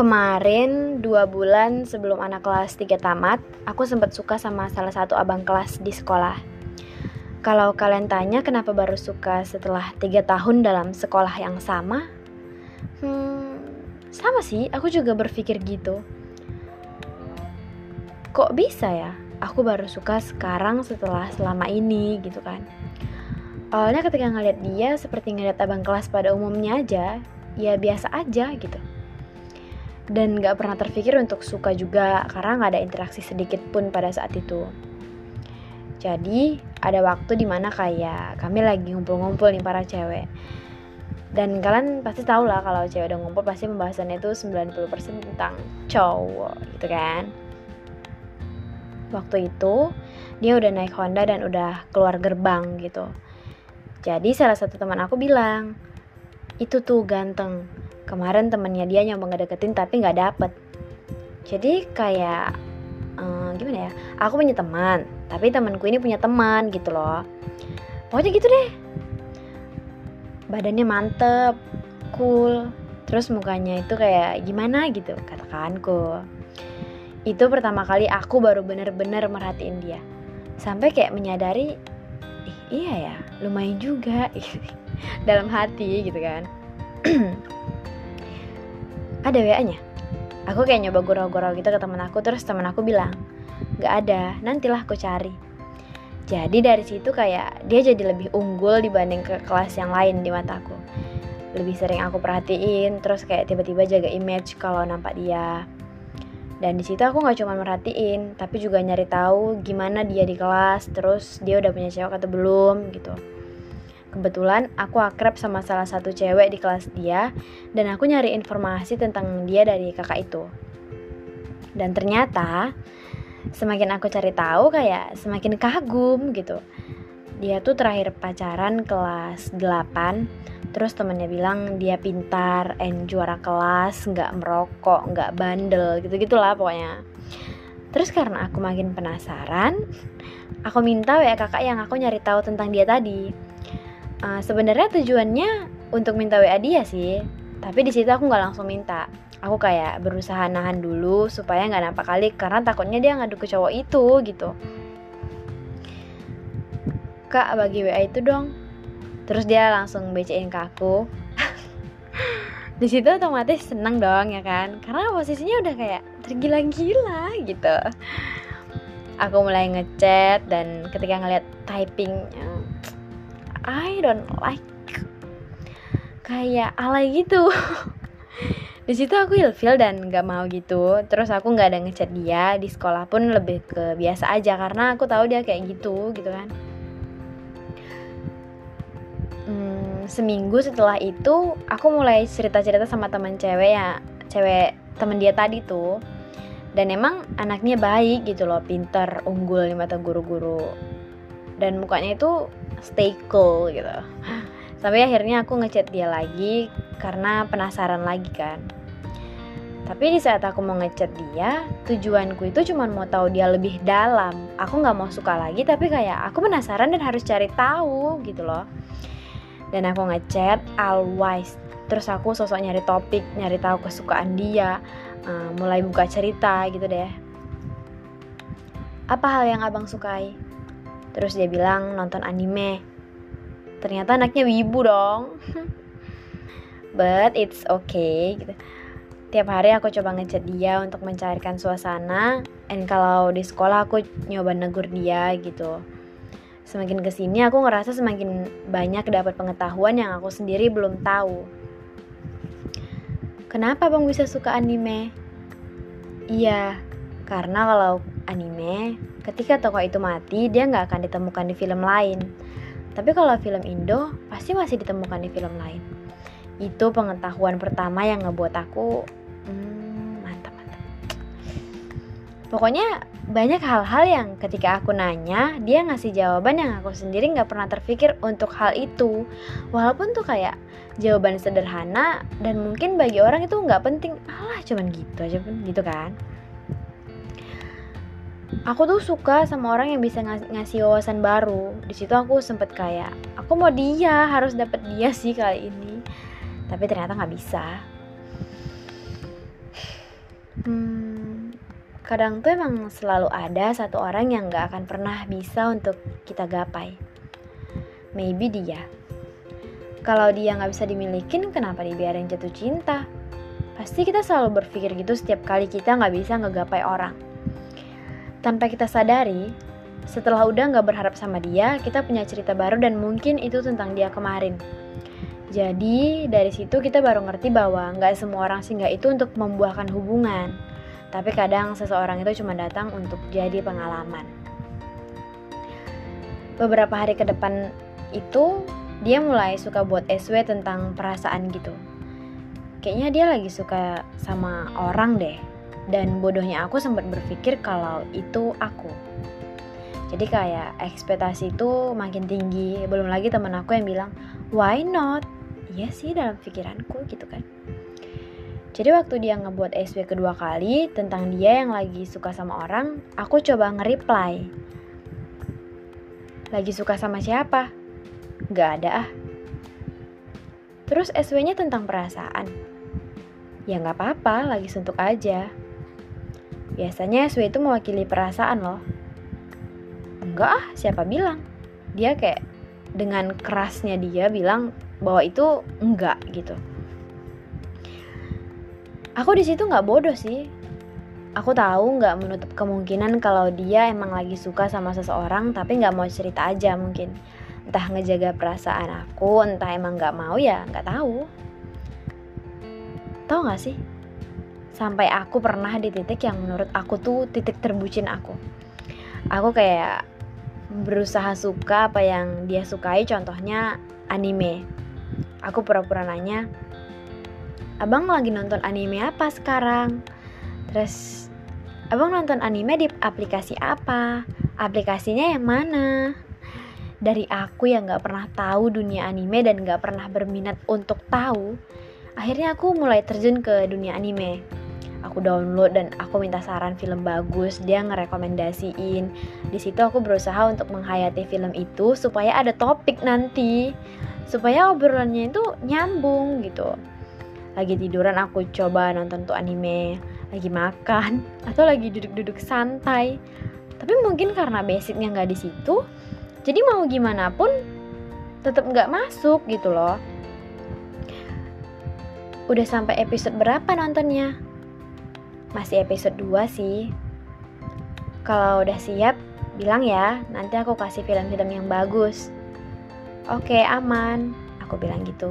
Kemarin dua bulan sebelum anak kelas 3 tamat, aku sempat suka sama salah satu abang kelas di sekolah. Kalau kalian tanya kenapa baru suka setelah tiga tahun dalam sekolah yang sama, hmm, sama sih, aku juga berpikir gitu. Kok bisa ya? Aku baru suka sekarang setelah selama ini gitu kan. Awalnya ketika ngeliat dia seperti ngeliat abang kelas pada umumnya aja, ya biasa aja gitu dan gak pernah terpikir untuk suka juga karena gak ada interaksi sedikit pun pada saat itu. Jadi ada waktu di mana kayak kami lagi ngumpul-ngumpul nih para cewek. Dan kalian pasti tau lah kalau cewek udah ngumpul pasti pembahasannya itu 90% tentang cowok gitu kan. Waktu itu dia udah naik Honda dan udah keluar gerbang gitu. Jadi salah satu teman aku bilang, itu tuh ganteng kemarin temennya dia nyoba ngedeketin tapi nggak dapet. Jadi kayak um, gimana ya aku punya teman tapi temanku ini punya teman gitu loh. Pokoknya gitu deh. Badannya mantep cool terus mukanya itu kayak gimana gitu katakanku. Itu pertama kali aku baru bener-bener merhatiin dia. Sampai kayak menyadari Ih, iya ya lumayan juga. Dalam hati gitu kan ada WA-nya aku kayak nyoba gurau-gurau gitu ke temen aku terus temen aku bilang gak ada nantilah aku cari. Jadi dari situ kayak dia jadi lebih unggul dibanding ke kelas yang lain di mataku lebih sering aku perhatiin terus kayak tiba-tiba jaga image kalau nampak dia. Dan di situ aku nggak cuma merhatiin tapi juga nyari tahu gimana dia di kelas terus dia udah punya cewek atau belum gitu Kebetulan aku akrab sama salah satu cewek di kelas dia dan aku nyari informasi tentang dia dari kakak itu. Dan ternyata semakin aku cari tahu kayak semakin kagum gitu. Dia tuh terakhir pacaran kelas 8 Terus temennya bilang dia pintar, and juara kelas, nggak merokok, nggak bandel, gitu-gitulah pokoknya. Terus karena aku makin penasaran, aku minta ya kakak yang aku nyari tahu tentang dia tadi uh, sebenarnya tujuannya untuk minta WA dia sih. Tapi di situ aku nggak langsung minta. Aku kayak berusaha nahan dulu supaya nggak nampak kali karena takutnya dia ngadu ke cowok itu gitu. Kak bagi WA itu dong. Terus dia langsung bacain ke aku. Di situ otomatis seneng dong ya kan? Karena posisinya udah kayak tergila-gila gitu. Aku mulai ngechat dan ketika ngeliat typingnya I don't like. Kayak alay gitu. Di situ aku ilfil dan nggak mau gitu. Terus aku nggak ada ngechat dia. Di sekolah pun lebih ke biasa aja karena aku tahu dia kayak gitu gitu kan. Hmm, seminggu setelah itu aku mulai cerita cerita sama teman cewek ya cewek temen dia tadi tuh. Dan emang anaknya baik gitu loh pinter unggul di mata guru-guru. Dan mukanya itu stay cool gitu. Sampai akhirnya aku ngechat dia lagi karena penasaran lagi kan. Tapi di saat aku mau ngechat dia tujuanku itu cuma mau tahu dia lebih dalam. Aku nggak mau suka lagi tapi kayak aku penasaran dan harus cari tahu gitu loh. Dan aku ngechat always. Terus aku sosok nyari topik nyari tahu kesukaan dia uh, mulai buka cerita gitu deh. Apa hal yang abang sukai Terus dia bilang nonton anime. Ternyata anaknya wibu dong. But it's okay gitu. Tiap hari aku coba ngechat dia untuk mencairkan suasana And kalau di sekolah aku nyoba negur dia gitu Semakin ke sini aku ngerasa semakin banyak dapat pengetahuan yang aku sendiri belum tahu Kenapa bang bisa suka anime? Iya, karena kalau anime, ketika tokoh itu mati, dia nggak akan ditemukan di film lain. Tapi kalau film Indo, pasti masih ditemukan di film lain. Itu pengetahuan pertama yang ngebuat aku hmm, mantap mantap. Pokoknya banyak hal-hal yang ketika aku nanya, dia ngasih jawaban yang aku sendiri nggak pernah terpikir untuk hal itu. Walaupun tuh kayak jawaban sederhana dan mungkin bagi orang itu nggak penting. Alah, cuman gitu aja pun gitu kan aku tuh suka sama orang yang bisa ngas ngasih wawasan baru di situ aku sempet kayak aku mau dia harus dapet dia sih kali ini tapi ternyata nggak bisa Hmm, kadang tuh emang selalu ada satu orang yang gak akan pernah bisa untuk kita gapai. Maybe dia. Kalau dia nggak bisa dimilikin, kenapa dibiarin jatuh cinta? Pasti kita selalu berpikir gitu setiap kali kita nggak bisa ngegapai orang. Tanpa kita sadari, setelah udah nggak berharap sama dia, kita punya cerita baru dan mungkin itu tentang dia kemarin. Jadi dari situ kita baru ngerti bahwa nggak semua orang singgah itu untuk membuahkan hubungan. Tapi kadang seseorang itu cuma datang untuk jadi pengalaman. Beberapa hari ke depan itu dia mulai suka buat SW tentang perasaan gitu. Kayaknya dia lagi suka sama orang deh. Dan bodohnya aku sempat berpikir kalau itu aku. Jadi kayak ekspektasi itu makin tinggi. Belum lagi temen aku yang bilang, why not? iya sih dalam pikiranku gitu kan jadi waktu dia ngebuat SW kedua kali tentang dia yang lagi suka sama orang, aku coba nge-reply. Lagi suka sama siapa? Gak ada ah. Terus SW-nya tentang perasaan. Ya gak apa-apa, lagi suntuk aja. Biasanya SW itu mewakili perasaan loh. Enggak ah, siapa bilang? Dia kayak dengan kerasnya dia bilang bahwa itu enggak gitu. Aku di situ nggak bodoh sih. Aku tahu nggak menutup kemungkinan kalau dia emang lagi suka sama seseorang tapi nggak mau cerita aja mungkin. Entah ngejaga perasaan aku entah emang nggak mau ya nggak tahu. Tahu nggak sih sampai aku pernah di titik yang menurut aku tuh titik terbucin aku aku kayak berusaha suka apa yang dia sukai contohnya anime Aku pura-pura nanya, Abang lagi nonton anime apa sekarang? Terus, Abang nonton anime di aplikasi apa? Aplikasinya yang mana? Dari aku yang gak pernah tahu dunia anime dan gak pernah berminat untuk tahu, akhirnya aku mulai terjun ke dunia anime. Aku download dan aku minta saran film bagus, dia ngerekomendasiin. Di situ aku berusaha untuk menghayati film itu supaya ada topik nanti supaya obrolannya itu nyambung gitu. Lagi tiduran aku coba nonton tuh anime lagi makan atau lagi duduk-duduk santai. Tapi mungkin karena basicnya nggak di situ jadi mau gimana pun tetap nggak masuk gitu loh. Udah sampai episode berapa nontonnya masih episode 2 sih kalau udah siap bilang ya nanti aku kasih film-film yang bagus Oke, aman. Aku bilang gitu.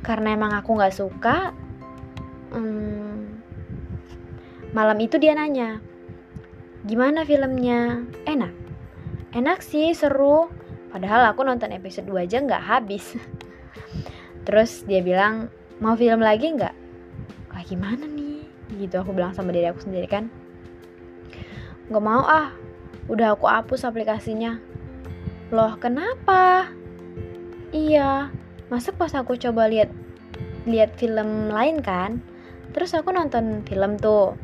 Karena emang aku gak suka, hmm, malam itu dia nanya, gimana filmnya? Enak? Enak sih, seru. Padahal aku nonton episode 2 aja gak habis. Terus dia bilang, mau film lagi gak? Kayak gimana? Gitu aku bilang sama diri aku sendiri kan. Gak mau ah, udah aku hapus aplikasinya Loh, kenapa? Iya, masa pas aku coba lihat lihat film lain kan? Terus aku nonton film tuh.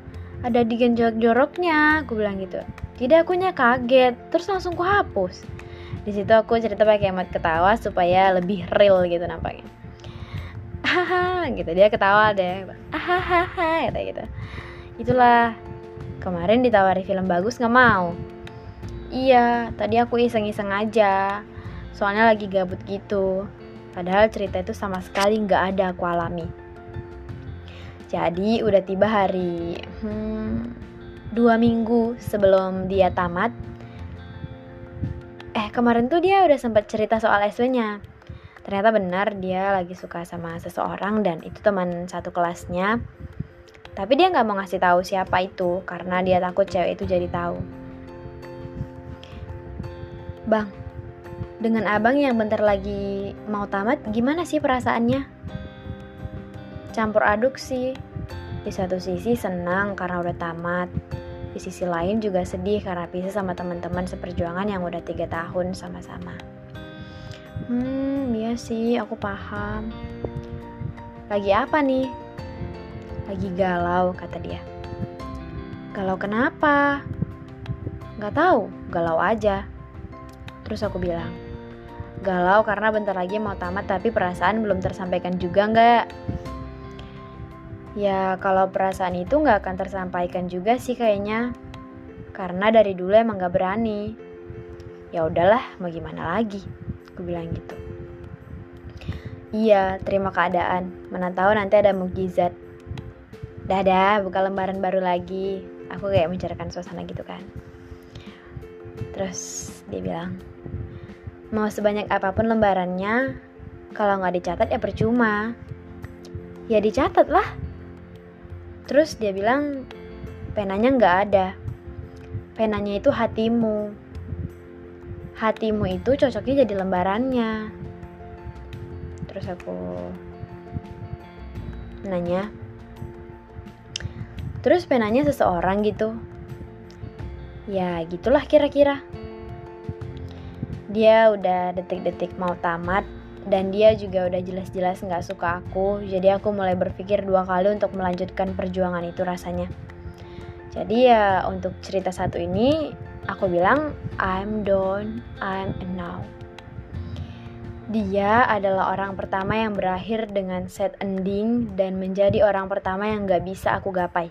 Ada digen jorok-joroknya, aku bilang gitu. Tidak akunya kaget, terus langsung ku hapus. Di situ aku cerita pakai emot ketawa supaya lebih real gitu nampaknya. Haha, gitu dia ketawa deh. Hahaha, kata gitu. Itulah kemarin ditawari film bagus nggak mau Iya, tadi aku iseng-iseng aja. Soalnya lagi gabut gitu. Padahal cerita itu sama sekali nggak ada aku alami. Jadi udah tiba hari hmm, dua minggu sebelum dia tamat. Eh kemarin tuh dia udah sempat cerita soal SW-nya. Ternyata benar dia lagi suka sama seseorang dan itu teman satu kelasnya. Tapi dia nggak mau ngasih tahu siapa itu karena dia takut cewek itu jadi tahu. Bang, dengan abang yang bentar lagi mau tamat, gimana sih perasaannya? Campur aduk sih. Di satu sisi senang karena udah tamat. Di sisi lain juga sedih karena pisah sama teman-teman seperjuangan yang udah tiga tahun sama-sama. Hmm, iya sih, aku paham. Lagi apa nih? Lagi galau, kata dia. Galau kenapa? Gak tahu, galau aja. Terus aku bilang, galau karena bentar lagi mau tamat tapi perasaan belum tersampaikan juga nggak? Ya kalau perasaan itu nggak akan tersampaikan juga sih kayaknya. Karena dari dulu emang gak berani. Ya udahlah, mau gimana lagi? Aku bilang gitu. Iya, terima keadaan. Mana tahu nanti ada mukjizat. Dadah, buka lembaran baru lagi. Aku kayak menceritakan suasana gitu kan. Terus dia bilang, mau sebanyak apa pun lembarannya, kalau nggak dicatat ya percuma. Ya dicatat lah. Terus dia bilang, penanya nggak ada. Penanya itu hatimu. Hatimu itu cocoknya jadi lembarannya. Terus aku nanya terus penanya seseorang gitu? Ya gitulah kira-kira. Dia udah detik-detik mau tamat dan dia juga udah jelas-jelas nggak suka aku. Jadi aku mulai berpikir dua kali untuk melanjutkan perjuangan itu rasanya. Jadi ya untuk cerita satu ini aku bilang I'm done I'm enough dia adalah orang pertama yang berakhir dengan set ending dan menjadi orang pertama yang gak bisa aku gapai.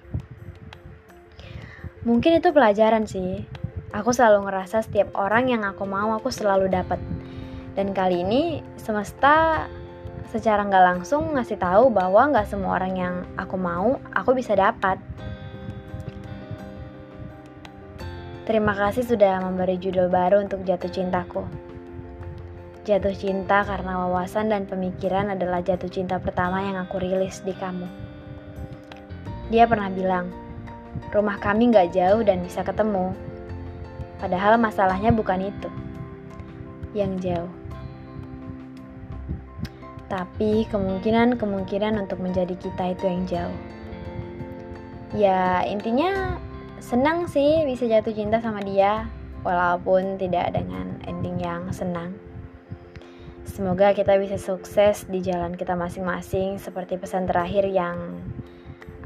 Mungkin itu pelajaran sih. Aku selalu ngerasa setiap orang yang aku mau aku selalu dapat. Dan kali ini semesta secara nggak langsung ngasih tahu bahwa nggak semua orang yang aku mau aku bisa dapat. Terima kasih sudah memberi judul baru untuk jatuh cintaku. Jatuh cinta karena wawasan dan pemikiran adalah jatuh cinta pertama yang aku rilis di kamu. Dia pernah bilang, rumah kami gak jauh dan bisa ketemu. Padahal masalahnya bukan itu. Yang jauh. Tapi kemungkinan-kemungkinan untuk menjadi kita itu yang jauh. Ya intinya senang sih bisa jatuh cinta sama dia walaupun tidak dengan ending yang senang. Semoga kita bisa sukses di jalan kita masing-masing seperti pesan terakhir yang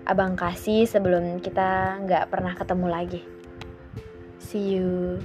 abang kasih sebelum kita nggak pernah ketemu lagi. See you.